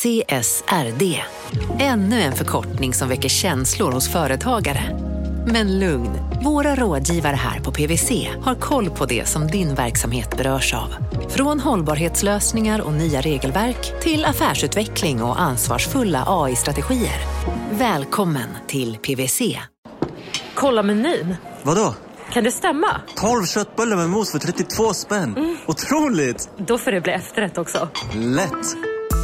CSRD. Ännu en förkortning som väcker känslor hos företagare. Men lugn, våra rådgivare här på PWC har koll på det som din verksamhet berörs av. Från hållbarhetslösningar och nya regelverk till affärsutveckling och ansvarsfulla AI-strategier. Välkommen till PWC. Kolla menyn. Vadå? Kan det stämma? 12 köttbullar med mos för 32 spänn. Mm. Otroligt! Då får det bli efterrätt också. Lätt!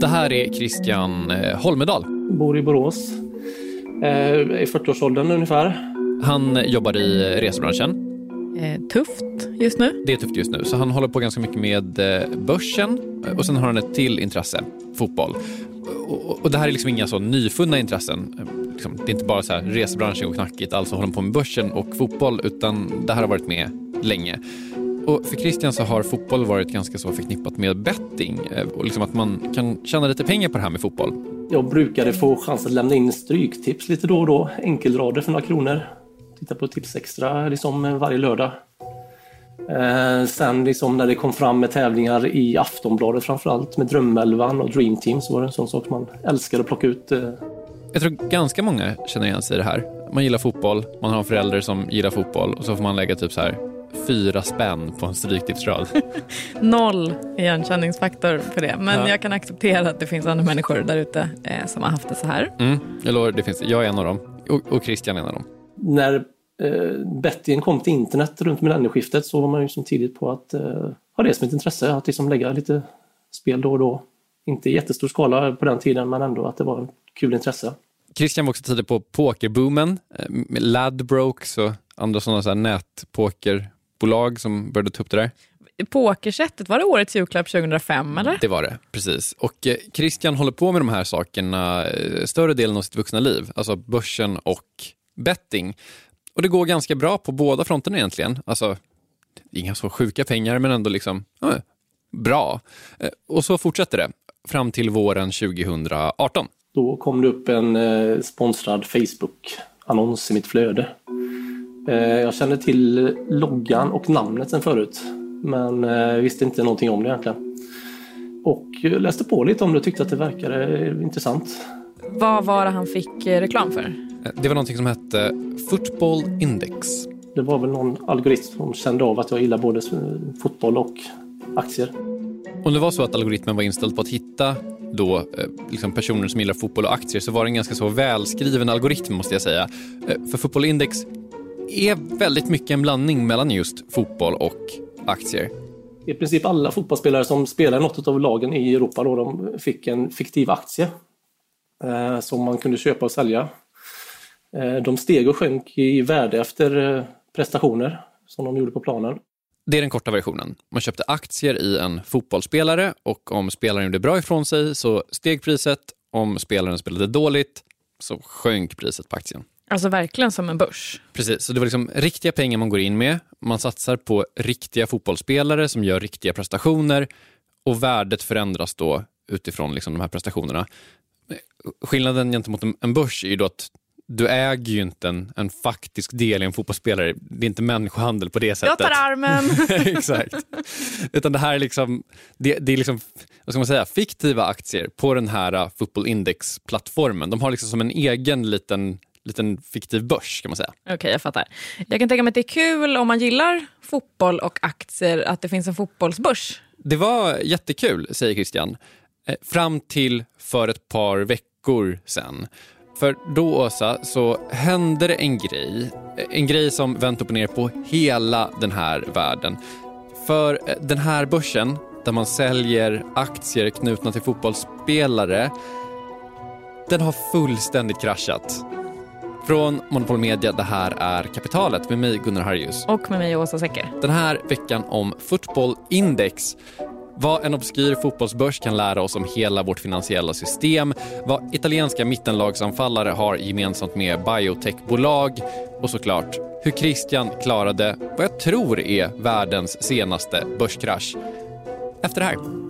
Det här är Christian eh, Holmedal. Bor i Borås. Eh, I 40-årsåldern ungefär. Han jobbar i resebranschen. Eh, tufft just nu. Det är tufft just nu, så han håller på ganska mycket med börsen och sen har han ett till intresse, fotboll. Och, det här är liksom inga så nyfunna intressen. Liksom, det är inte bara så här resebranschen går knackigt, alltså håller på med börsen och fotboll, utan det här har varit med länge. Och för Christian så har fotboll varit ganska så förknippat med betting eh, och liksom att man kan tjäna lite pengar på det här med fotboll. Jag brukade få chans att lämna in stryktips lite då och då, enkelrader för några kronor. Titta på Tips Extra liksom varje lördag. Eh, sen liksom när det kom fram med tävlingar i Aftonbladet framförallt med Drömelvan och Dream Team så var det en sån sak man älskade att plocka ut. Eh. Jag tror ganska många känner igen sig i det här. Man gillar fotboll, man har en förälder som gillar fotboll och så får man lägga typ så här fyra spänn på en stryktipsrad. Noll igenkänningsfaktor för det. Men ja. jag kan acceptera att det finns andra människor där ute eh, som har haft det så här. Mm, jag lovar, det finns, jag är en av dem. Och, och Christian är en av dem. När eh, bettingen kom till internet runt millennieskiftet så var man ju som tidigt på att eh, ha det som ett intresse, att liksom lägga lite spel då och då. Inte i jättestor skala på den tiden, men ändå att det var ett kul intresse. Christian var också tidigt på pokerboomen, eh, Ladbrokes och andra sådana så nätpoker bolag som började ta upp det där. Pokersättet, var det årets julklapp 2005 eller? Det var det, precis. Och eh, Christian håller på med de här sakerna eh, större delen av sitt vuxna liv, alltså börsen och betting. Och det går ganska bra på båda fronterna egentligen. Alltså, inga så sjuka pengar, men ändå liksom eh, bra. Och så fortsätter det fram till våren 2018. Då kom det upp en eh, sponsrad Facebook-annons i mitt flöde jag kände till loggan och namnet sen förut. Men eh, visste inte någonting om det egentligen. Och läste på lite om det och tyckte att det verkade intressant. Vad var det han fick eh, reklam för? Det var någonting som hette Football Index. Det var väl någon algoritm som kände av att jag gillar både fotboll och aktier. Om det var så att algoritmen var inställd på att hitta då, liksom personer som gillar fotboll och aktier så var det en ganska så välskriven algoritm måste jag säga. För Football Index är väldigt mycket en blandning mellan just fotboll och aktier. I princip alla fotbollsspelare som spelar något av lagen i Europa då, de fick en fiktiv aktie eh, som man kunde köpa och sälja. Eh, de steg och sjönk i värde efter eh, prestationer som de gjorde på planen. Det är den korta versionen. Man köpte aktier i en fotbollsspelare och om spelaren gjorde bra ifrån sig så steg priset. Om spelaren spelade dåligt så sjönk priset på aktien. Alltså verkligen som en börs. Precis, så det var liksom riktiga pengar man går in med. Man satsar på riktiga fotbollsspelare som gör riktiga prestationer och värdet förändras då utifrån liksom de här prestationerna. Skillnaden gentemot en börs är ju då att du äger ju inte en, en faktisk del i en fotbollsspelare. Det är inte människohandel på det sättet. Jag tar armen! Exakt. Utan det här är liksom, det, det, är liksom, vad ska man säga, fiktiva aktier på den här uh, Football Index-plattformen. De har liksom som en egen liten liten fiktiv börs kan man säga. Okej, okay, jag fattar. Jag kan tänka mig att det är kul om man gillar fotboll och aktier att det finns en fotbollsbörs. Det var jättekul, säger Christian. Eh, fram till för ett par veckor sen. För då, Åsa, så hände det en grej. En grej som vänt upp och ner på hela den här världen. För eh, den här börsen, där man säljer aktier knutna till fotbollsspelare, den har fullständigt kraschat. Från Monopol Media, det här är Kapitalet med mig Gunnar Harjus. Och med mig Åsa Secker. Den här veckan om Football Index. Vad en obskyr fotbollsbörs kan lära oss om hela vårt finansiella system, vad italienska mittenlagsanfallare har gemensamt med biotechbolag och såklart hur Christian klarade vad jag tror är världens senaste börskrasch. Efter det här.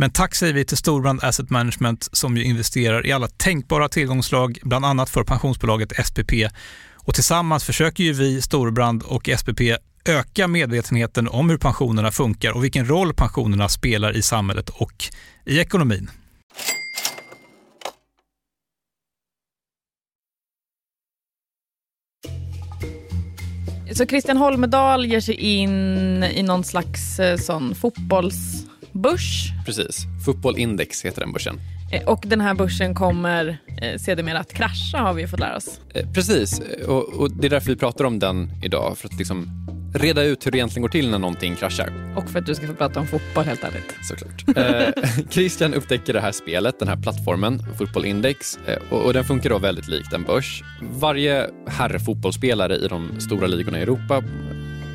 Men tack säger vi till Storbrand Asset Management som ju investerar i alla tänkbara tillgångslag, bland annat för pensionsbolaget SPP. Och tillsammans försöker ju vi, Storbrand och SPP öka medvetenheten om hur pensionerna funkar och vilken roll pensionerna spelar i samhället och i ekonomin. Så Christian Holmedal ger sig in i någon slags eh, sån fotbolls fotbollsbörs. Precis. Football Index heter den börsen. Eh, och den här börsen kommer eh, sedermera att krascha har vi fått lära oss. Eh, precis, och, och, det är därför vi pratar om den idag. För att liksom reda ut hur det egentligen går till när någonting kraschar. Och för att du ska få prata om fotboll helt ärligt. Såklart. eh, Christian upptäcker det här spelet, den här plattformen, Football Index, eh, och, och, den funkar då väldigt likt en börs. Varje herrfotbollsspelare i de stora ligorna i Europa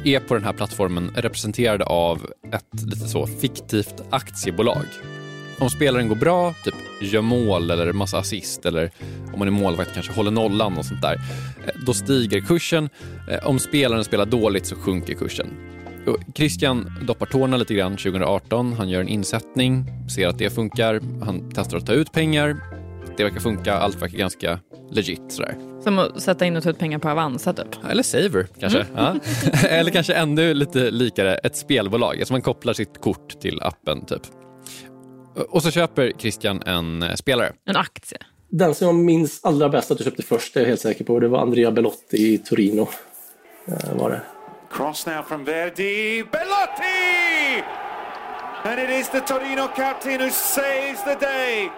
är på den här plattformen representerade av ett lite så fiktivt aktiebolag om spelaren går bra, typ gör mål eller massa assist eller om man är målvakt kanske håller nollan och sånt där, eh, då stiger kursen. Eh, om spelaren spelar dåligt så sjunker kursen. Christian doppar tårna lite grann 2018. Han gör en insättning, ser att det funkar. Han testar att ta ut pengar. Det verkar funka. Allt verkar ganska legit. Sådär. Som att sätta in och ta ut pengar på Avanza typ? Eller Saver kanske. Mm. Ja. Eller kanske ännu lite likare ett spelbolag. Alltså man kopplar sitt kort till appen typ. Och så köper Christian en eh, spelare. En aktie. Den som jag minns allra bäst att du köpte först, är jag helt säker på, det var Andrea Belotti i Torino. Eh, var det. Cross now from Verdi, Belotti! And it is the Torino captain who saves the day!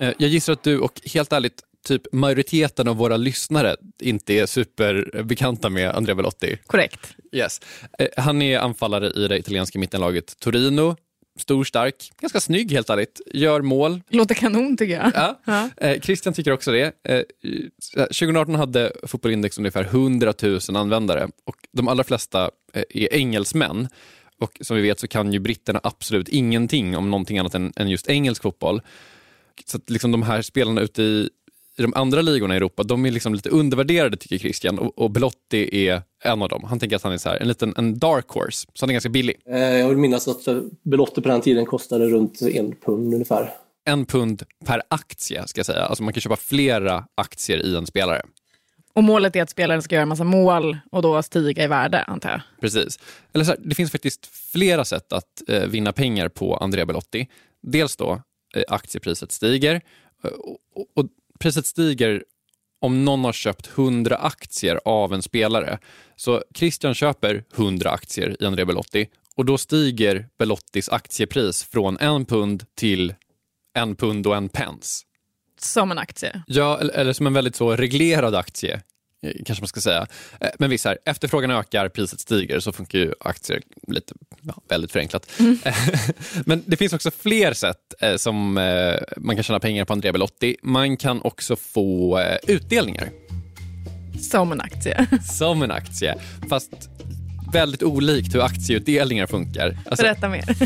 Eh, jag gissar att du och helt ärligt typ majoriteten av våra lyssnare inte är superbekanta med Andrea Belotti. Korrekt. Yes. Han är anfallare i det italienska mittenlaget Torino stor, stark, ganska snygg helt ärligt. Gör mål. Låter kanon tycker jag. Ja. ja. Eh, Christian tycker också det. Eh, 2018 hade Fotbollindex ungefär 100 000 användare och de allra flesta eh, är engelsmän. Och som vi vet så kan ju britterna absolut ingenting om någonting annat än, än just engelsk fotboll. Så att liksom de här spelarna ute i i de andra ligorna i Europa, de är liksom lite undervärderade tycker Christian och, och Belotti är en av dem. Han tänker att han är så här, en liten en dark horse, så han är ganska billig. Eh, jag vill minnas att Belotti på den tiden kostade runt en pund ungefär. En pund per aktie ska jag säga, alltså man kan köpa flera aktier i en spelare. Och målet är att spelaren ska göra en massa mål och då stiga i värde, antar jag? Precis. Eller så här, det finns faktiskt flera sätt att eh, vinna pengar på Andrea Belotti. Dels då eh, aktiepriset stiger eh, och, och, priset stiger om någon har köpt 100 aktier av en spelare. Så Christian köper 100 aktier i Andrea Belotti och då stiger Belottis aktiepris från en pund till en pund och en pence. Som en aktie? Ja, eller som en väldigt så reglerad aktie kanske man ska säga. Eh, Men visst, här, efterfrågan ökar, priset stiger, så funkar ju aktier lite, ja, väldigt förenklat. Men det finns också fler sätt eh, som eh, man kan tjäna pengar på Andrea Belotti. Man kan också få eh, utdelningar Som en aktie. som en aktie, fast väldigt olikt hur aktieutdelningar funkar. Alltså, Berätta mer.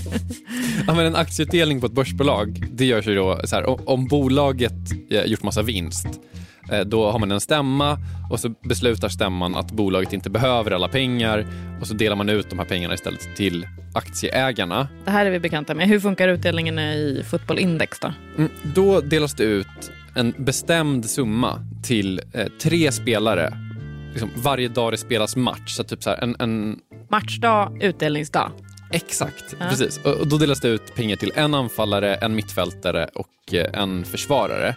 Ja, men en aktieutdelning på ett börsbolag, det görs ju då så här, om- bolaget eh, gjort massa vinst, eh, då har man en stämma och så beslutar stämman att bolaget inte behöver alla pengar och så delar man ut de här pengarna istället till aktieägarna. Det här är vi bekanta med. Hur funkar utdelningen i fotbollindex då? Mm, då delas det ut en bestämd summa till eh, tre spelare liksom, varje dag det spelas match. Så typ så en, en Matchdag, utdelningsdag. Exakt, Ja. precis. Och och då delas det ut pengar till en anfallare, en mittfältare och eh, en försvarare.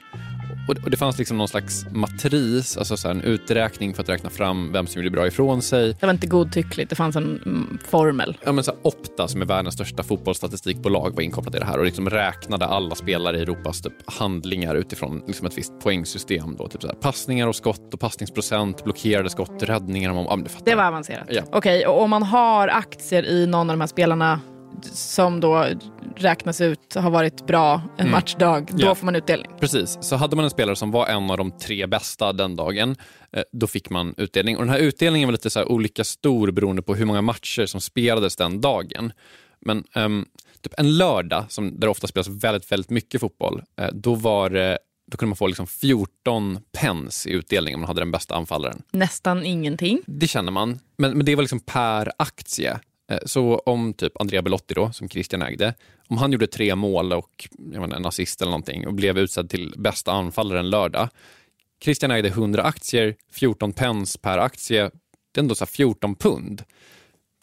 Och och det fanns liksom någon slags matris, alltså så en uträkning för att räkna fram vem som gjorde bra ifrån sig. Det var inte godtyckligt, det fanns en mm, formel. Ja, men så Opta, som är världens största fotbollsstatistikbolag, var inkopplat i det här och liksom räknade alla spelare i Europas typ, handlingar utifrån liksom ett visst poängsystem. Då, typ så här, passningar och skott och passningsprocent, blockerade skott, räddningar. Om, ja. Det var avancerat. Ja. Okej, och om man har aktier i någon av de här spelarna som då räknas ut har varit bra en Mm. matchdag, då Ja. får man utdelning. Precis, så hade man en spelare som var en av de tre bästa den dagen, eh, då fick man utdelning. Och den här utdelningen var lite så olika stor beroende på hur många matcher som spelades den dagen. Men ehm, typ en lördag, som, där det ofta spelas väldigt, väldigt mycket fotboll, eh, då, var, det- då kunde man få liksom 14 pence i utdelning om man hade den bästa anfallaren. Nästan ingenting. Det känner man, men, men det var liksom per aktie. Eh, Så om typ Andrea Belotti då, som Christian ägde, om han gjorde tre mål och menar, en assist eller någonting och blev utsedd till bästa anfallare en lördag. Christian ägde 100 aktier, 14 pence per aktie. Det är ändå så här 14 pund.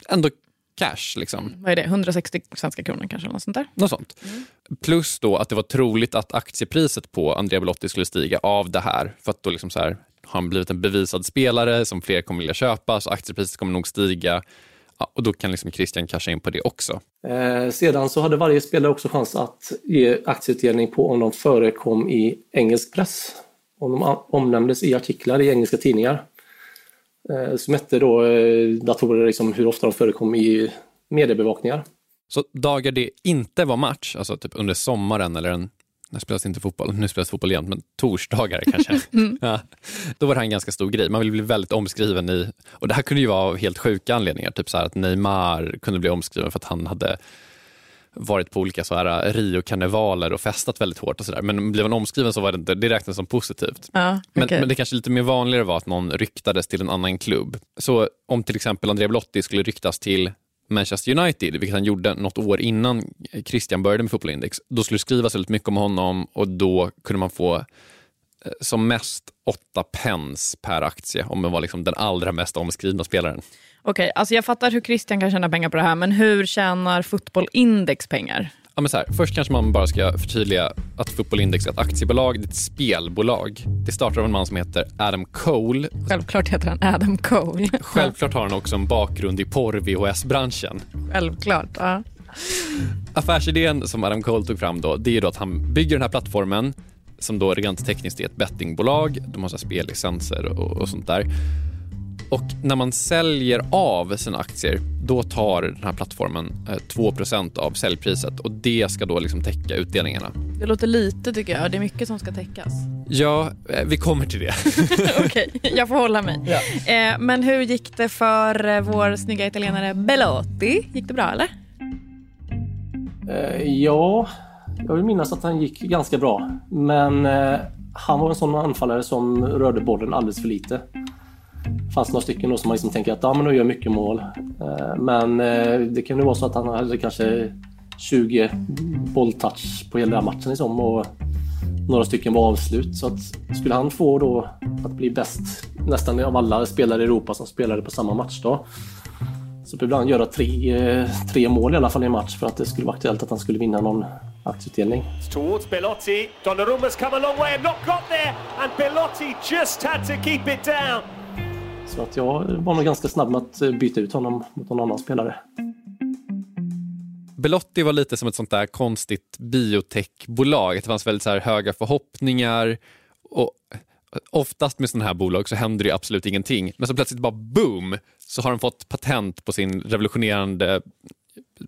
Ändå cash liksom. Vad är det? 160 svenska kronor kanske? Något sånt där. Något sånt. Plus då att det var troligt att aktiepriset på Andrea Belotti skulle stiga av det här. För att då liksom så här, har han blivit en bevisad spelare som fler kommer vilja köpa, så aktiepriset kommer nog stiga. Ja, och då kan liksom Christian casha in på det också. Eh, sedan så hade varje spelare också chans att ge aktieutdelning på om de förekom i engelsk press. Om de omnämndes i artiklar i engelska tidningar. Eh, så mätte då eh, datorer liksom hur ofta de förekom i mediebevakningar. Så dagar det inte var match, alltså typ under sommaren eller en när spelas inte fotboll? Nu spelas fotboll igen, men torsdagar kanske. ja, då var det här en ganska stor grej. Man vill bli väldigt omskriven i... Och det här kunde ju vara av helt sjuka anledningar. Typ så här att Neymar kunde bli omskriven för att han hade varit på olika så här Rio-karnevaler och festat väldigt hårt och sådär. Men blev han omskriven så var det inte, det räknas som positivt. Ja, Men, okej. men det kanske lite mer vanligare var att någon ryktades till en annan klubb. Så om till exempel Andrea Belotti skulle ryktas till Manchester United, vilket han gjorde något år innan Christian började med Fotbollindex, då skulle det skrivas väldigt mycket om honom och då kunde man få eh, som mest åtta pence per aktie om man var liksom den allra mest omskrivna spelaren. Okej, alltså jag fattar hur Christian kan tjäna pengar på det här, men hur tjänar fotbollindex pengar? Ja, men så här, först kanske man bara ska förtydliga att Fotbollindex är ett aktiebolag, det är ett spelbolag. Det startar av en man som heter Adam Cole. Självklart heter han Adam Cole. Självklart har han också en bakgrund i porr-VHS-branschen. Självklart. Ja. Affärsidén som Adam Cole tog fram då, det är då att han bygger den här plattformen som då rent tekniskt är ett bettingbolag. De har så spellicenser och, och sånt där. Och när man säljer av sina aktier, då tar den här plattformen eh, 2% av säljpriset och det ska då liksom täcka utdelningarna. Det låter lite tycker jag. Det är mycket som ska täckas. Ja, eh, vi kommer till det. Okej, jag får hålla mig. Eh, men hur gick det för eh, vår snygga italienare Belotti? Gick det bra eller? Eh, ja, jag vill minnas att han gick ganska bra. Men eh, han var en sån anfallare som rörde bollen alldeles för lite. Det fanns några stycken då som man liksom tänker att ja, men de gör mycket mål. Eh, men eh, det kan ju vara så att han hade kanske 20 bolltouch på hela matchen liksom, och några stycken var avslut. Så att skulle han få då att bli bäst nästan av alla spelare i Europa som spelade på samma match då så behövde han göra tre, eh, tre mål i alla fall i en match för att det skulle vara aktuellt att han skulle vinna någon aktieutdelning. Towards Belotti. Donnarumma's come a long way and not got there. And Belotti just had to keep it down. Så att jag var nog ganska snabb med att eh, byta ut honom mot någon annan spelare. Belotti var lite som ett sånt där konstigt biotechbolag. Det fanns väldigt så här höga förhoppningar. Och Oftast med sådana här bolag så händer det absolut ingenting, men så plötsligt bara boom så har de fått patent på sin revolutionerande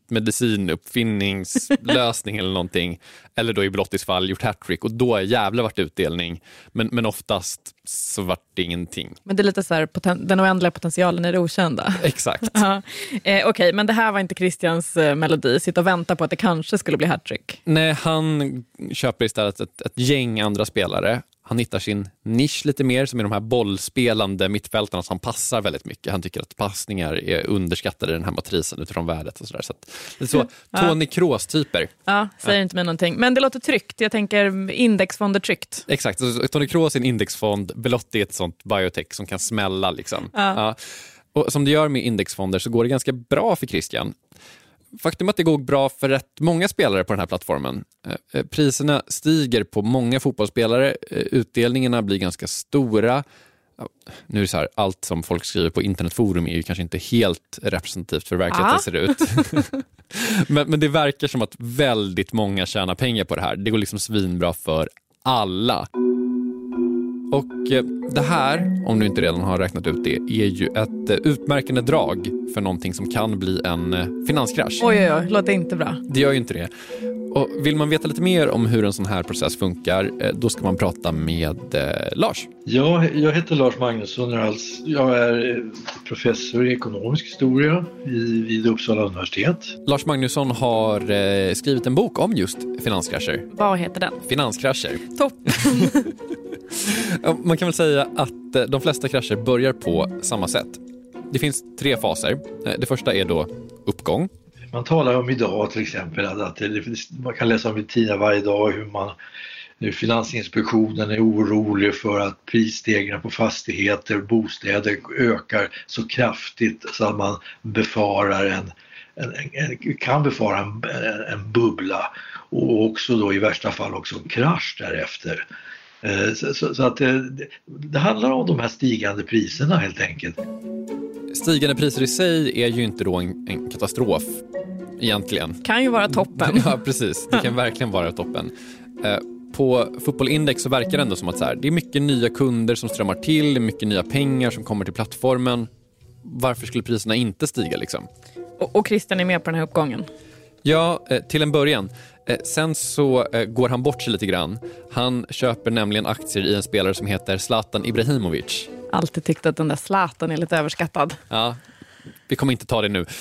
medicinuppfinningslösning eller någonting. Eller då i Blottis fall gjort hattrick och då har jävla varit utdelning. Men, men oftast så vart det ingenting. Men det är lite så här, poten- den oändliga potentialen i det okända. Exakt. Ja. Eh, Okej, okay, men det här var inte Christians eh, melodi. Sitta och vänta på att det kanske skulle bli hattrick. Nej, han köper istället ett, ett gäng andra spelare. Han hittar sin nisch lite mer, som är de här bollspelande mittfältarna som passar väldigt mycket. Han tycker att passningar är underskattade i den här matrisen utifrån värdet och sådär. Så att, det är så, Tony Kroos-typer. Ja, säger ja. inte mig någonting. Men det låter tryggt. Jag tänker indexfonder tryggt. Exakt. Så Tony Kroos är en indexfond, Belotti är ett sånt biotech som kan smälla. Liksom. Ja. Ja. Och som det gör med indexfonder så går det ganska bra för Christian. Faktum att det går bra för rätt många spelare på den här plattformen. Eh, Priserna stiger på många fotbollsspelare, Eh, utdelningarna blir ganska stora. Nu är det så här, allt som folk skriver på internetforum är ju kanske inte helt representativt för hur verkligheten Ah. ser ut. men, men det verkar som att väldigt många tjänar pengar på det här. Det går liksom svinbra för alla. Och eh, det här, om du inte redan har räknat ut det, är ju ett eh, utmärkande drag för någonting som kan bli en eh, finanskrasch. Oj, oj, oj, låter inte bra. Det gör ju inte det. Och vill man veta lite mer om hur en sån här process funkar, då ska man prata med Lars. Ja, jag heter Lars Magnusson. Jag är alls- Jag är professor i ekonomisk historia vid Uppsala universitet. Lars Magnusson har skrivit en bok om just finanskrascher. Vad heter den? Finanskrascher. Topp. Man kan väl säga att eh, de flesta krascher börjar på samma sätt. Det finns tre faser. Eh, det första är då uppgång. Man talar om idag till exempel att, det, man kan läsa om i tidningar varje dag hur man hur Finansinspektionen är orolig för att prisstegringarna på fastigheter och bostäder ökar så kraftigt så att man befarar en, en, en, kan befara en, en bubbla och också då i värsta fall också en krasch därefter. Eh, Så, så, så att det, det, det handlar om de här stigande priserna helt enkelt. Stigande priser i sig är ju inte då en, en katastrof egentligen. Kan ju vara toppen. Ja, precis. Det kan verkligen vara toppen. Eh, På Fotbollindex så verkar det ändå som att så här, det är mycket nya kunder som strömmar till, det är mycket nya pengar som kommer till plattformen. Varför skulle priserna inte stiga liksom? Och, och Christian är med på den här uppgången. Ja, eh, till en början. Eh, Sen så eh, går han bort sig lite grann. Han köper nämligen aktier i en spelare som heter Zlatan Ibrahimovic. Alltid tyckt att den där Zlatan är lite överskattad. Ja, vi kommer inte ta det nu.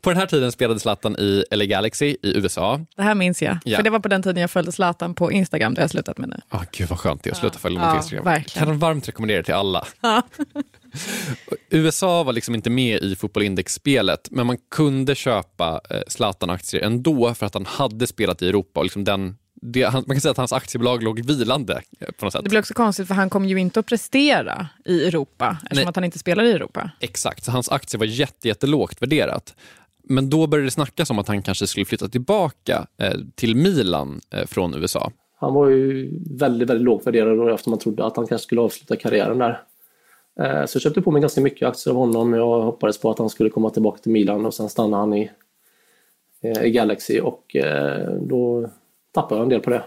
På den här tiden spelade Zlatan i LA Galaxy i USA. Det här minns jag. Ja. För det var på den tiden jag följde Zlatan på Instagram. Det har jag slutat med nu. Ah, gud vad skönt det är att sluta följa Ja, på Instagram. verkligen. Kan varmt rekommendera till alla. Ja. USA var liksom inte med i fotbollindex-spelet, men man kunde köpa eh, Zlatan-aktier ändå för att han hade spelat i Europa. Och liksom den, det, man kan säga att hans aktiebolag låg vilande eh, på något sätt. Det blir också konstigt för han kommer ju inte att prestera i Europa eftersom Nej. att han inte spelar i Europa. Exakt, så hans aktie var jätte, jättelågt värderat. Men då började det snackas om att han kanske skulle flytta tillbaka eh, till Milan eh, från USA. Han var ju väldigt, väldigt lågt värderad efter man trodde att han kanske skulle avsluta karriären där. Eh, Så jag köpte på mig ganska mycket aktier av honom. Jag hoppades på att han skulle komma tillbaka till Milan och sen stanna han i, eh, i Galaxy och eh, då tappade jag en del på det.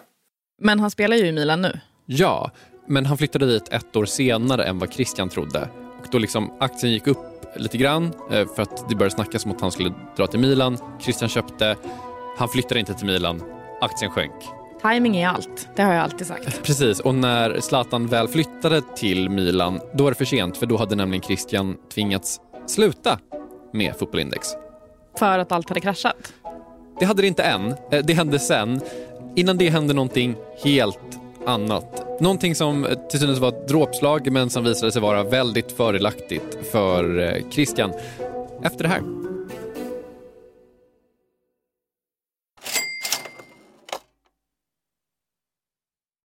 Men han spelar ju i Milan nu. Ja, men han flyttade dit ett år senare än vad Christian trodde. Och då liksom aktien gick upp lite grann för att det började snackas om att han skulle dra till Milan. Christian köpte, han flyttade inte till Milan, aktien sjönk. Timing är allt, det har jag alltid sagt. Precis, och när Zlatan väl flyttade till Milan, då var det för sent för då hade nämligen Christian tvingats sluta med Fotbollindex. För att allt hade kraschat. Det hade det inte än, eh, det hände sen. Innan det hände någonting helt annat. Någonting som eh, till synes var ett dråpslag men som visade sig vara väldigt fördelaktigt för eh, Christian. Efter det här.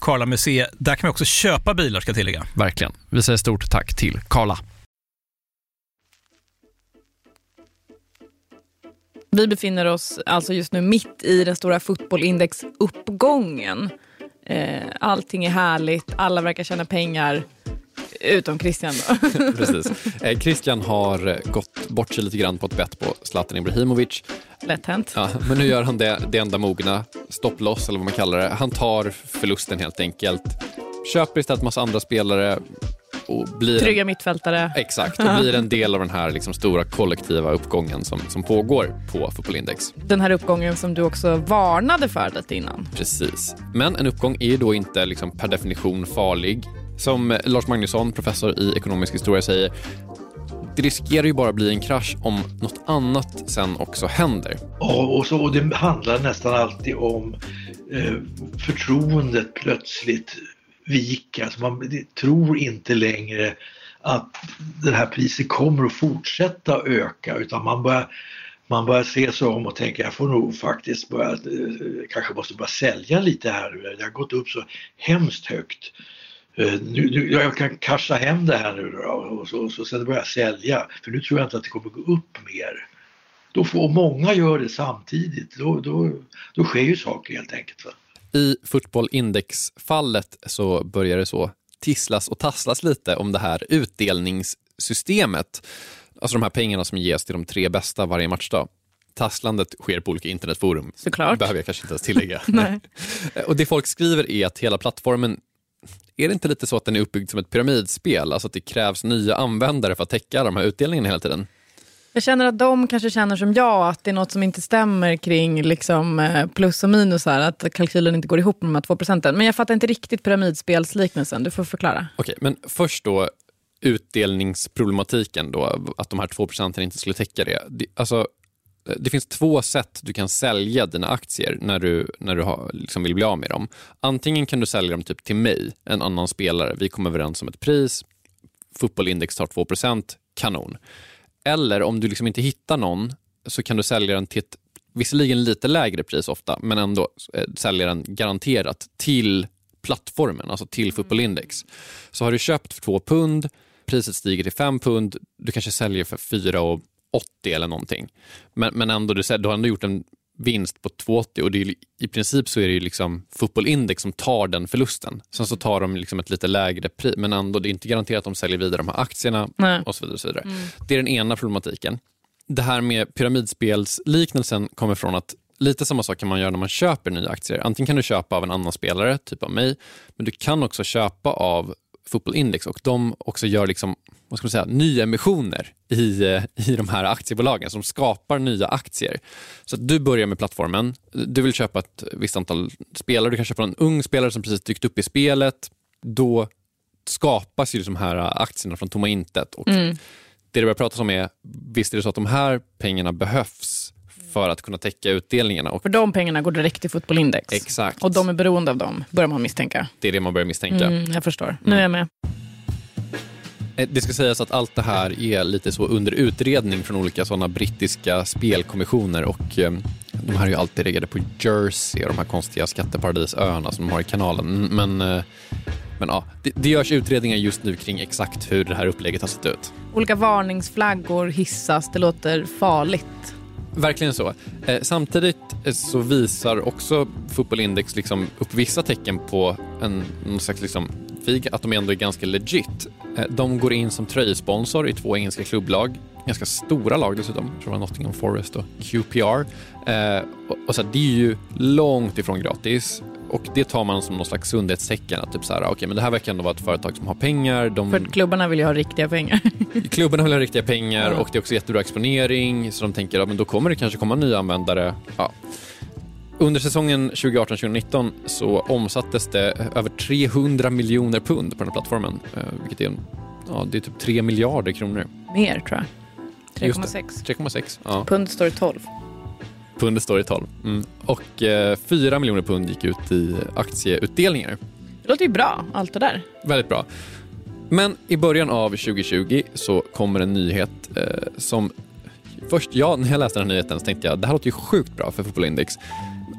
Karla Museet. Där kan man också köpa bilar ska jag tillägga. Verkligen. Vi säger stort tack till Karla. Vi befinner oss alltså just nu mitt i den stora fotbollindex-uppgången. Eh, allting är härligt, alla verkar tjäna pengar. Utom Christian då. Precis. Eh, Christian har eh, gått bort sig lite grann på ett bett på Zlatan Ibrahimovic. Lätt hänt. Ja, men nu gör han det, det enda mogna, stopploss eller vad man kallar det. Han tar förlusten helt enkelt. Köper istället massa andra spelare, och blir Trygga mittfältare. Exakt, och blir en del av den här liksom stora kollektiva uppgången som, som pågår på Fotbollindex. Den här uppgången som du också varnade för lite innan. Precis. Men en uppgång är ju då inte liksom per definition farlig. Som Lars Magnusson, professor i ekonomisk historia, säger det riskerar ju bara bli en krasch om något annat sen också händer. Ja, och, så, och det handlar nästan alltid om eh, förtroendet plötsligt vika. Alltså man tror inte längre att det här priset kommer att fortsätta öka utan man börjar, man börjar se sig om och tänka jag får nog faktiskt börja, eh, kanske måste börja sälja lite här. Det har gått upp så hemskt högt. Eh, nu, nu, jag kan casha hem det här nu då, och så, så sen börja sälja för nu tror jag inte att det kommer gå upp mer. Då får många gör det samtidigt, då, då, då sker ju saker helt enkelt. Va? I Fotbollindex-fallet så börjar det så tisslas och tasslas lite om det här utdelningssystemet. Alltså de här pengarna som ges till de tre bästa varje matchdag. Tasslandet sker på olika internetforum. Såklart. behöver jag kanske inte ens tillägga. och det folk skriver är att hela plattformen är det inte lite så att den är uppbyggd som ett pyramidspel? Alltså att det krävs nya användare för att täcka de här utdelningarna hela tiden? Jag känner att de kanske känner som jag, att det är något som inte stämmer kring liksom, eh, plus och minus. Här, att kalkylen inte går ihop med de här två procenten. Men jag fattar inte riktigt pyramidspelsliknelsen. Du får förklara. Okej, men först då utdelningsproblematiken då, att de här två procenten inte skulle täcka det. Alltså, det finns två sätt du kan sälja dina aktier när du, när du har, liksom vill bli av med dem. Antingen kan du sälja dem typ till mig, en annan spelare. Vi kommer överens om ett pris. Fotbollindex tar 2% kanon. Eller om du liksom inte hittar någon så kan du sälja den till ett visserligen lite lägre pris ofta, men ändå eh, sälja den garanterat till plattformen, alltså till fotbollindex. Så har du köpt för 2 pund, priset stiger till 5 pund, du kanske säljer för 4,80 eller någonting. Men, men ändå, du, du har ändå gjort en vinst på 2,80 och det är, i princip så är det ju liksom fotbollindex som tar den förlusten. Sen så tar de liksom ett lite lägre pris, men ändå det är inte garanterat att de säljer vidare de här aktierna Nej. och så vidare. Och så vidare. Mm. Det är den ena problematiken. Det här med pyramidspelsliknelsen kommer från att lite samma sak kan man göra när man köper nya aktier. Antingen kan du köpa av en annan spelare, typ av mig, men du kan också köpa av fotbollindex och de också gör liksom, vad ska man säga, nyemissioner i, eh, i de här aktiebolagen som skapar nya aktier. Så du börjar med plattformen, du vill köpa ett visst antal spelare, du kan köpa en ung spelare som precis dykt upp i spelet. Då skapas ju de här aktierna från tomma intet. Och Mm. Det det börjar pratas om är, visst är det så att de här pengarna behövs för att kunna täcka utdelningarna. Och För de pengarna går direkt till fotbollindex. Exakt. Och de är beroende av dem, börjar man misstänka. det är det man börjar misstänka. Mm, jag förstår. Nu är jag med. Eh, Det ska sägas att allt det här är lite så under utredning från olika sådana brittiska spelkommissioner och eh, de här är ju alltid reggade på Jersey och de här konstiga skatteparadisöarna som de har i kanalen. Mm, Men, eh, men ja, det, det görs utredningar just nu kring exakt hur det här upplägget har sett ut. Olika varningsflaggor hissas, det låter farligt. Verkligen så. Eh, samtidigt eh, så visar också Fotbollindex liksom upp vissa tecken på en någon slags liksom, fig, att de ändå är ganska legit. Eh, de går in som tröjsponsor i två engelska klubblag, ganska stora lag dessutom, jag tror det var Nottingham Forest och QPR. Eh, och, och så här, det är ju långt ifrån gratis. Och det tar man som någon slags sundhetstecken. Att typ så här, okay, men det här verkar ändå vara ett företag som har pengar. De, För klubbarna vill ju ha riktiga pengar. Klubbarna vill ha riktiga pengar och det är också jättebra exponering så de tänker att ja, då kommer det kanske komma nya användare. Ja. Under säsongen 2018-2019 så omsattes det över 300 miljoner pund på den här plattformen. eh, Vilket är, ja, det är typ 3 miljarder kronor. Mer tror jag. Just det. 3,6. 3,6. Ja. Pund står i 12. Pundet står i 12. Mm. Och eh, 4 miljoner pund gick ut i aktieutdelningar. Det låter ju bra, allt det där. Väldigt bra. Men i början av 2020 så kommer en nyhet eh, som... Först, ja, när jag läste den här nyheten så tänkte jag det här låter ju sjukt bra för Fotbollindex.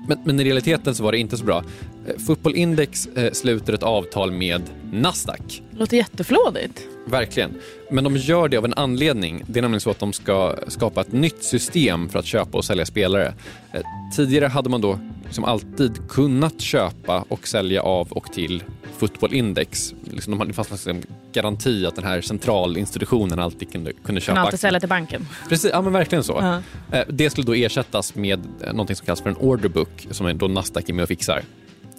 Men, men i realiteten så var det inte så bra. Eh, Fotbollindex eh, sluter ett avtal med Nasdaq. Låter jätteflådigt. Verkligen. Men de gör det av en anledning. Det är nämligen så att de ska skapa ett nytt system för att köpa och sälja spelare. Eh, Tidigare hade man då liksom alltid kunnat köpa och sälja av och till Fotbollindex. Liksom de det fanns en garanti att den här centralinstitutionen alltid kunde, kunde köpa Kan alltid sälja till banken. Precis, ja men verkligen så. Ja. Eh, Det skulle då ersättas med eh, något som kallas för en orderbook som är då Nasdaq är med och fixar.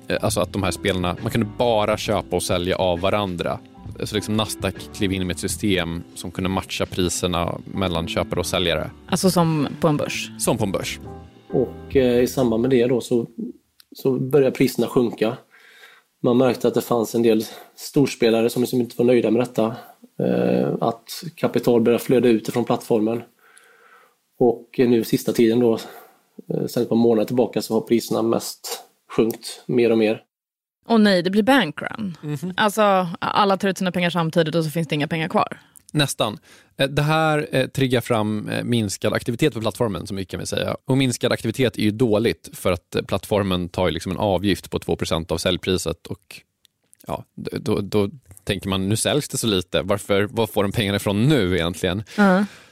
Eh, Alltså att de här spelarna, man kunde bara köpa och sälja av varandra. Så liksom Nasdaq klev in med ett system som kunde matcha priserna mellan köpare och säljare. Alltså som på en börs. Som på en börs. Och eh, i samband med det då så, så började priserna sjunka. Man märkte att det fanns en del storspelare som liksom inte var nöjda med detta. Eh, att kapital började flöda ut ifrån plattformen. Och nu sista tiden då, eh, sen ett par månader tillbaka så har priserna mest sjunkit mer och mer. Och nej, det blir bankrun. Alltså, alla tar ut sina pengar samtidigt och så finns det inga pengar kvar. Nästan. Eh, Det här eh, triggar fram eh, minskad aktivitet på plattformen, så mycket kan vi säga. Och minskad aktivitet är ju dåligt för att plattformen tar liksom en avgift på 2% av säljpriset och ja, då, då tänker man nu säljs det så lite, varför, var får de pengarna ifrån nu egentligen?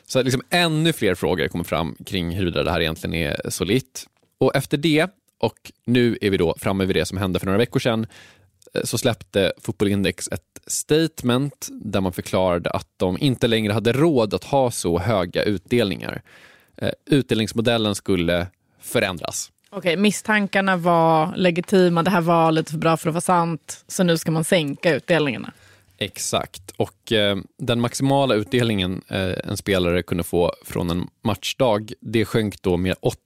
Så att liksom ännu fler frågor kommer fram kring huruvida det här egentligen är solitt. Och efter det, och nu är vi då framme vid det som hände för några veckor sedan, så släppte Fotbollindex ett statement där man förklarade att de inte längre hade råd att ha så höga utdelningar. Eh, Utdelningsmodellen skulle förändras. Okej, misstankarna var legitima, det här var lite för bra för att vara sant, så nu ska man sänka utdelningarna. Exakt. Och eh, den maximala utdelningen eh, en spelare kunde få från en matchdag, det sjönk då med 80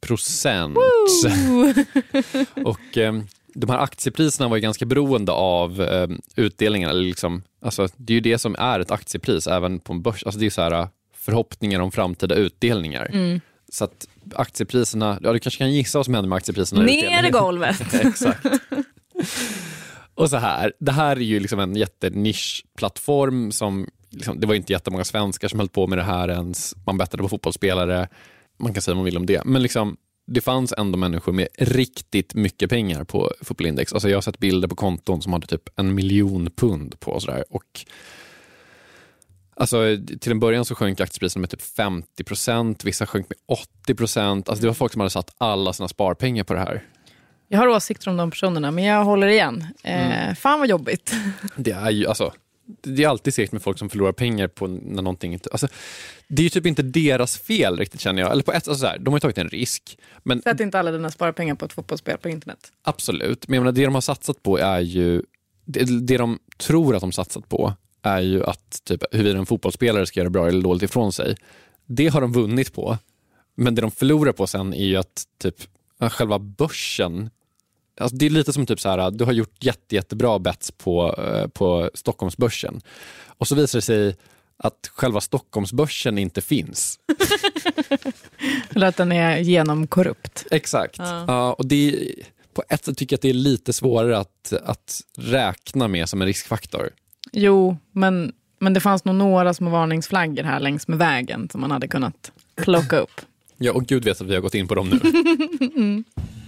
procent. och eh, de här aktiepriserna var ju ganska beroende av eh, utdelningen. Eller liksom, alltså, det är ju det som är ett aktiepris även på en börs. Alltså, det är så här, förhoppningar om framtida utdelningar. Mm. Så att aktiepriserna, ja du kanske kan gissa vad som händer med aktiepriserna. Ner i golvet. Exakt. Och så här, det här är ju liksom en jättenischplattform som, liksom, det var inte jättemånga svenskar som höll på med det här ens. Man bettade på fotbollsspelare, man kan säga vad man vill om det. Men liksom, det fanns ändå människor med riktigt mycket pengar på fotbollindex. Alltså jag har sett bilder på konton som hade typ en miljon pund på. Och sådär. Och Alltså, till en början så sjönk aktiepriserna med typ 50 procent, vissa sjönk med 80 procent. Alltså, det var folk som hade satt alla sina sparpengar på det här. Jag har åsikter om de personerna, men jag håller igen. Eh, Mm. Fan vad jobbigt. Det är ju alltså, det är alltid segt med folk som förlorar pengar på när någonting inte... Alltså, det är ju typ inte deras fel riktigt känner jag. Eller på ett, alltså så här, de har ju tagit en risk. Men Sätt inte alla dina sparpengar på ett fotbollsspel på internet. Absolut, men jag menar, det de har satsat på är ju... Det, det de tror att de satsat på är ju att typ, huruvida en fotbollsspelare ska göra bra eller dåligt ifrån sig. Det har de vunnit på. Men det de förlorar på sen är ju att typ, själva börsen Alltså det är lite som typ så här, du har gjort jätte, jättebra bets på, eh, på Stockholmsbörsen och så visar det sig att själva Stockholmsbörsen inte finns. Eller att den är genomkorrupt. Exakt. Ja. Ja, och det på ett sätt tycker jag att det är lite svårare att, att räkna med som en riskfaktor. Jo, men, men det fanns nog några små varningsflaggor här längs med vägen som man hade kunnat plocka upp. Ja, och gud vet att vi har gått in på dem nu.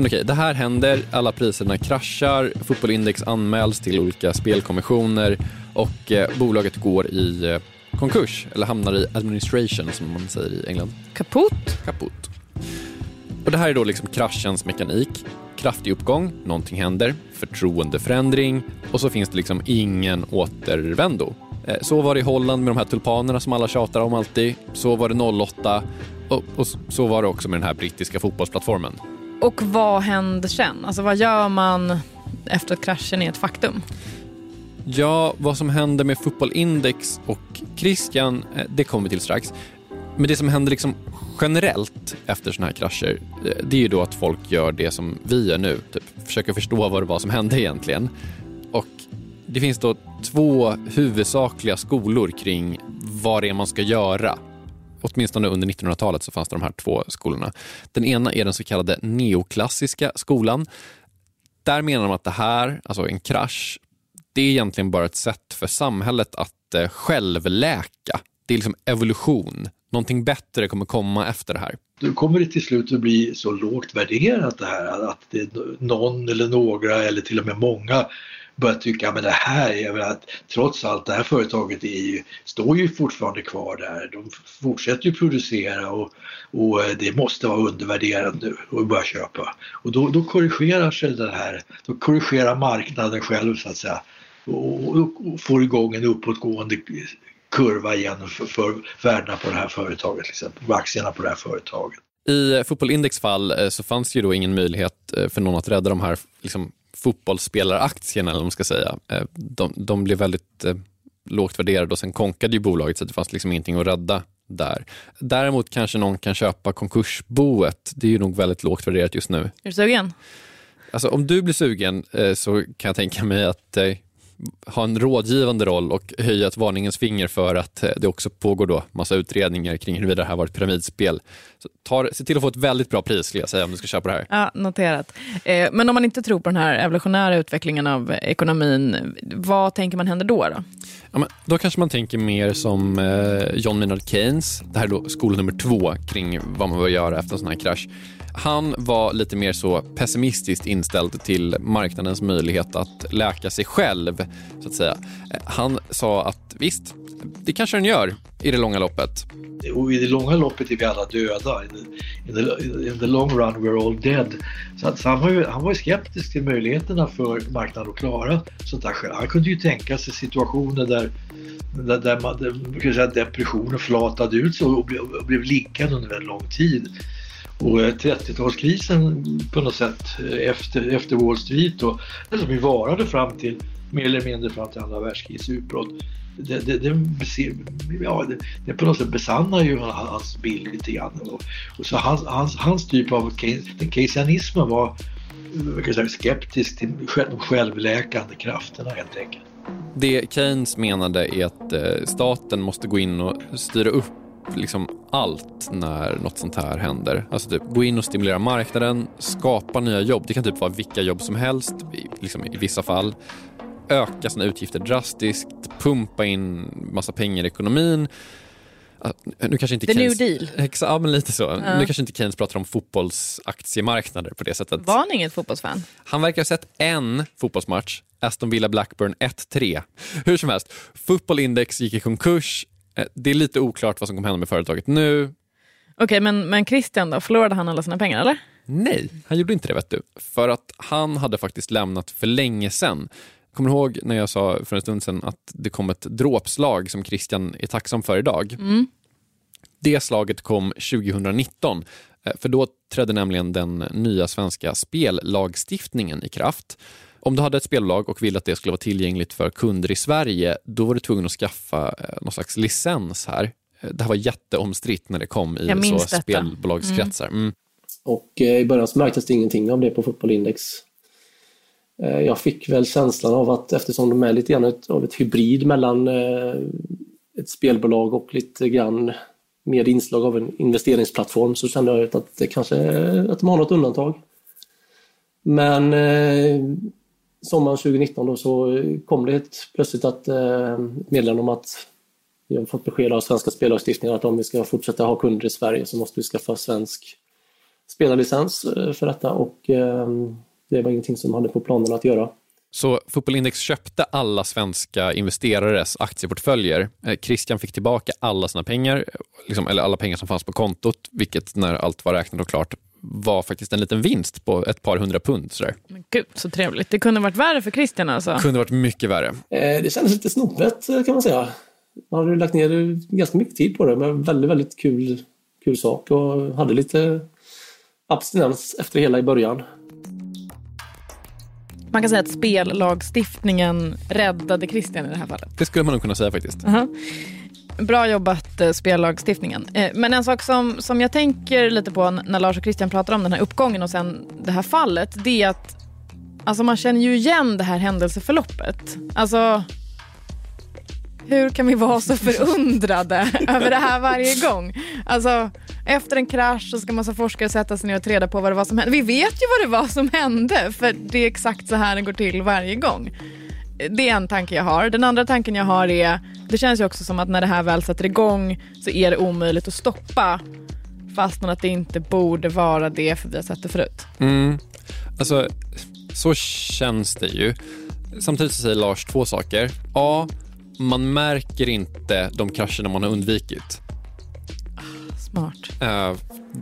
Men okej, det här händer, alla priserna kraschar, Fotbollindex anmäls till olika spelkommissioner och eh, bolaget går i eh, konkurs, eller hamnar i administration som man säger i England. Kaputt? Kaputt. Och det här är då liksom kraschens mekanik. Kraftig uppgång, någonting händer, förtroendeförändring och så finns det liksom ingen återvändo. Eh, Så var det i Holland med de här tulpanerna som alla tjatar om alltid. Så var det 08 och, och så var det också med den här brittiska fotbollsplattformen. Och vad händer sen? Alltså vad gör man efter att kraschen är ett faktum? Ja, vad som händer med Fotbollindex och Christian, eh, det kommer vi till strax. Men det som händer liksom generellt efter sådana här krascher, eh, det är ju då att folk gör det som vi gör nu. Typ försöker förstå vad det var som hände egentligen. Och det finns då två huvudsakliga skolor kring vad det är man ska göra. Åtminstone under 1900-talet så fanns det de här två skolorna. Den ena är den så kallade neoklassiska skolan. Där menar de att det här, alltså en krasch, det är egentligen bara ett sätt för samhället att eh, självläka. Det är liksom evolution. Någonting bättre kommer komma efter det här. Då kommer det till slut att bli så lågt värderat det här att det är någon eller några eller till och med många börjat tycka men det här är väl att trots allt det här företaget är ju, står ju fortfarande kvar där. De fortsätter ju producera och, och eh, det måste vara undervärderat nu och börja köpa. Och då, då korrigerar sig det här, då korrigerar marknaden själv så att säga och, och, och får igång en uppåtgående kurva igen för, för värdena på det här företaget, till exempel, på aktierna på det här företaget. I Fotbollindex fall eh, så fanns ju då ingen möjlighet eh, för någon att rädda de här liksom, fotbollsspelaraktierna, eller vad man ska säga. Eh, De, de blev väldigt eh, lågt värderade och sen konkade ju bolaget så det fanns liksom ingenting att rädda där. Däremot kanske någon kan köpa konkursboet. Det är ju nog väldigt lågt värderat just nu. Är du sugen? Alltså, om du blir sugen eh, så kan jag tänka mig att eh, ha en rådgivande roll och höja ett varningens finger för att eh, det också pågår då massa utredningar kring huruvida det här var ett pyramidspel. Så tar, se till att få ett väldigt bra pris skulle jag säga om du ska köpa det här. Ja, noterat. Eh, men om man inte tror på den här evolutionära utvecklingen av ekonomin, vad tänker man händer då? då? Ja, men då kanske man tänker mer som eh, John Maynard Keynes. Det här är då skola nummer två kring vad man bör göra efter en sån här krasch. Han var lite mer så pessimistiskt inställd till marknadens möjlighet att läka sig själv. så att säga. Han sa att visst, det kanske den gör i det långa loppet. Och i det långa loppet är vi alla döda. In the, in the, in the long run we're all dead. Så, att, så han, var ju, han var ju skeptisk till möjligheterna för marknaden att klara sånt där själv. Han kunde ju tänka sig situationer där, där, där, man, där man kan säga, depressionen flatade ut sig och blev, och blev liggande under väldigt lång tid. Och eh, 30-talskrisen på något sätt eh, efter, efter Wall Street då, som ju varade fram till mer eller mindre fram till andra världskrigets utbrott. Det, det, det, ja, det, det på något sätt besannar ju hans bild lite grann. Och, och så hans, hans, hans typ av Keynes- den keynesianismen var vad kan säga, skeptisk till de självläkande krafterna helt enkelt. Det Keynes menade är att eh, staten måste gå in och styra upp liksom allt när något sånt här händer. Alltså typ, gå in och stimulera marknaden, skapa nya jobb. Det kan typ vara vilka jobb som helst i, liksom, i vissa fall. Öka sina utgifter drastiskt, pumpa in massa pengar i ekonomin. Ja, Nu kanske inte The New Keynes, Deal. Exa, ja, men lite så. Ja. Nu kanske inte Keynes pratar om fotbollsaktiemarknader på det sättet. Var han inget fotbollsfan? Han verkar ha sett en fotbollsmatch, Aston Villa Blackburn 1-3. Hur som helst, Football Index gick i konkurs. Eh, Det är lite oklart vad som kommer hända med företaget nu. Okej, men, men Christian då? Förlorade han alla sina pengar eller? Nej, han gjorde inte det vet du. För att han hade faktiskt lämnat för länge sedan. Kommer du ihåg när jag sa för en stund sedan att det kom ett dråpslag som Christian är tacksam för idag? Mm. Det slaget kom 2019. eh, För då trädde nämligen den nya svenska spellagstiftningen i kraft. Om du hade ett spelbolag och ville att det skulle vara tillgängligt för kunder i Sverige, då var du tvungen att skaffa eh, någon slags licens här. Eh, Det här var jätteomstritt när det kom i så detta. spelbolagskretsar. Mm. Och eh, i början så märktes det ingenting av det på Fotbollindex. Jag fick väl känslan av att eftersom de är lite grann ett, av ett hybrid mellan ett spelbolag och lite grann med inslag av en investeringsplattform så kände jag att det kanske att de har något undantag. Men sommaren 2019 då så kom det ett, plötsligt att eh, meddelande om att vi har fått besked av svenska spellagstiftningen att om vi ska fortsätta ha kunder i Sverige så måste vi skaffa svensk spelarlicens eh, för detta och eh, det var ingenting som hade på planen att göra. Så Fotbollindex köpte alla svenska investerares aktieportföljer. Eh, Christian fick tillbaka alla sina pengar, liksom, eller alla pengar som fanns på kontot, vilket när allt var räknat och klart var faktiskt en liten vinst på ett par hundra pund. Sådär. Men gud, så trevligt. Det kunde varit värre för Christian alltså. Kunde varit mycket värre. Eh, Det kändes lite snopet eh, kan man säga. Man hade lagt ner ganska mycket tid på det men väldigt, väldigt kul, kul sak och hade lite abstinens efter hela i början. Man kan säga att spellagstiftningen räddade Christian i det här fallet. Det skulle man nog kunna säga faktiskt. Aha. Bra jobbat eh, spellagstiftningen. Eh, men en sak som, som jag tänker lite på när Lars och Christian pratar om den här uppgången och sen det här fallet, det är att alltså man känner ju igen det här händelseförloppet. Alltså, hur kan vi vara så förundrade över det här varje gång? Alltså, efter en krasch så ska massa forskare sätta sig ner och ta reda på vad det var som hände. Vi vet ju vad det var som hände, för det är exakt så här det går till varje gång. Det är en tanke jag har. Den andra tanken jag har är, det känns ju också som att när det här väl sätter igång så är det omöjligt att stoppa. Fastän att det inte borde vara det, för vi har sett det förut. Mm. Alltså, så känns det ju. Samtidigt så säger Lars två saker. A. Man märker inte de krascherna man har undvikit. Smart. Eh,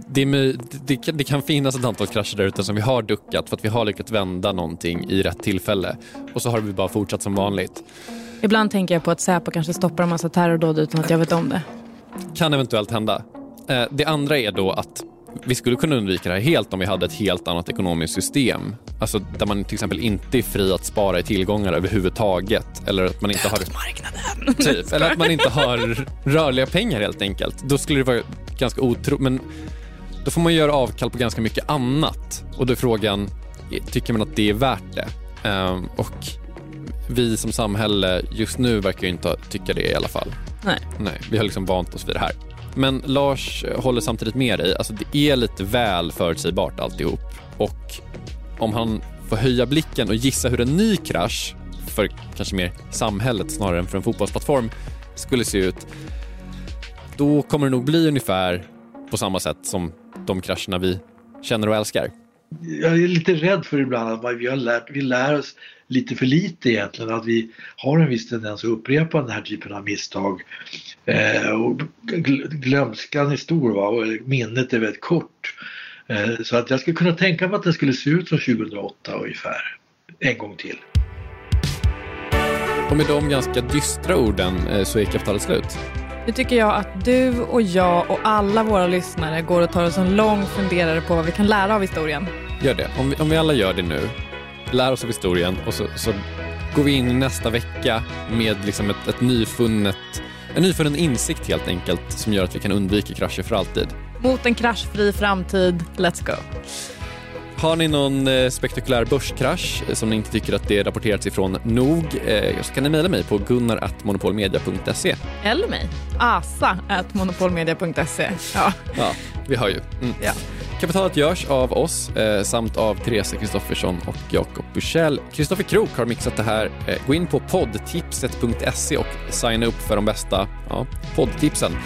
det, är, det, kan- det kan finnas ett antal krascher där ute som vi har duckat för att vi har lyckats vända någonting i rätt tillfälle. Och så har vi bara fortsatt som vanligt. Ibland tänker jag på att Säpo kanske stoppar en massa terrordåd utan att jag vet om det. Kan eventuellt hända. Eh, det andra är då att vi skulle kunna undvika det här helt om vi hade ett helt annat ekonomiskt system. Alltså där man till exempel inte är fri att spara i tillgångar överhuvudtaget. Eller att man inte har... Typ, eller att man inte har rörliga pengar helt enkelt. Då skulle det vara ganska otro... Men då får man göra avkall på ganska mycket annat. Och då är frågan, tycker man att det är värt det? Ehm, och vi som samhälle just nu verkar inte tycka det i alla fall. Nej. Nej, vi har liksom vant oss vid det här. Men Lars håller samtidigt med dig. Alltså det är lite väl förutsägbart alltihop. Och om han får höja blicken och gissa hur en ny krasch för kanske mer samhället snarare än för en fotbollsplattform skulle se ut. Då kommer det nog bli ungefär på samma sätt som de krascherna vi känner och älskar. Jag är lite rädd för ibland att vi, har lärt, vi lär oss lite för lite egentligen. Att vi har en viss tendens att upprepa den här typen av misstag. Eh, och glömskan är stor va? och minnet är väldigt kort. Eh, så att jag skulle kunna tänka mig att det skulle se ut som 2008 ungefär. En gång till. Och med de ganska dystra orden eh, så är kapitalet slut. Nu tycker jag att du och jag och alla våra lyssnare går och tar oss en lång funderare på vad vi kan lära av historien. Gör det. Om vi, om vi alla gör det nu, lär oss av historien och så, så går vi in nästa vecka med liksom ett, ett nyfunnet, en nyfunnen insikt helt enkelt som gör att vi kan undvika krascher för alltid. Mot en kraschfri framtid, let's go. Har ni någon eh, spektakulär börskrasch eh, som ni inte tycker att det rapporterats ifrån nog eh, så kan ni mejla mig på gunnar.monopolmedia.se. Eller mig, asa.monopolmedia.se. Ja. Ja, vi hör ju. Mm. Ja. Kapitalet görs av oss eh, samt av Teresa Kristoffersson och Jakob Bursell. Kristoffer Krook har mixat det här. Eh, gå in på poddtipset.se och signa upp för de bästa ja, poddtipsen.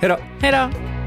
Hej då! Hej då!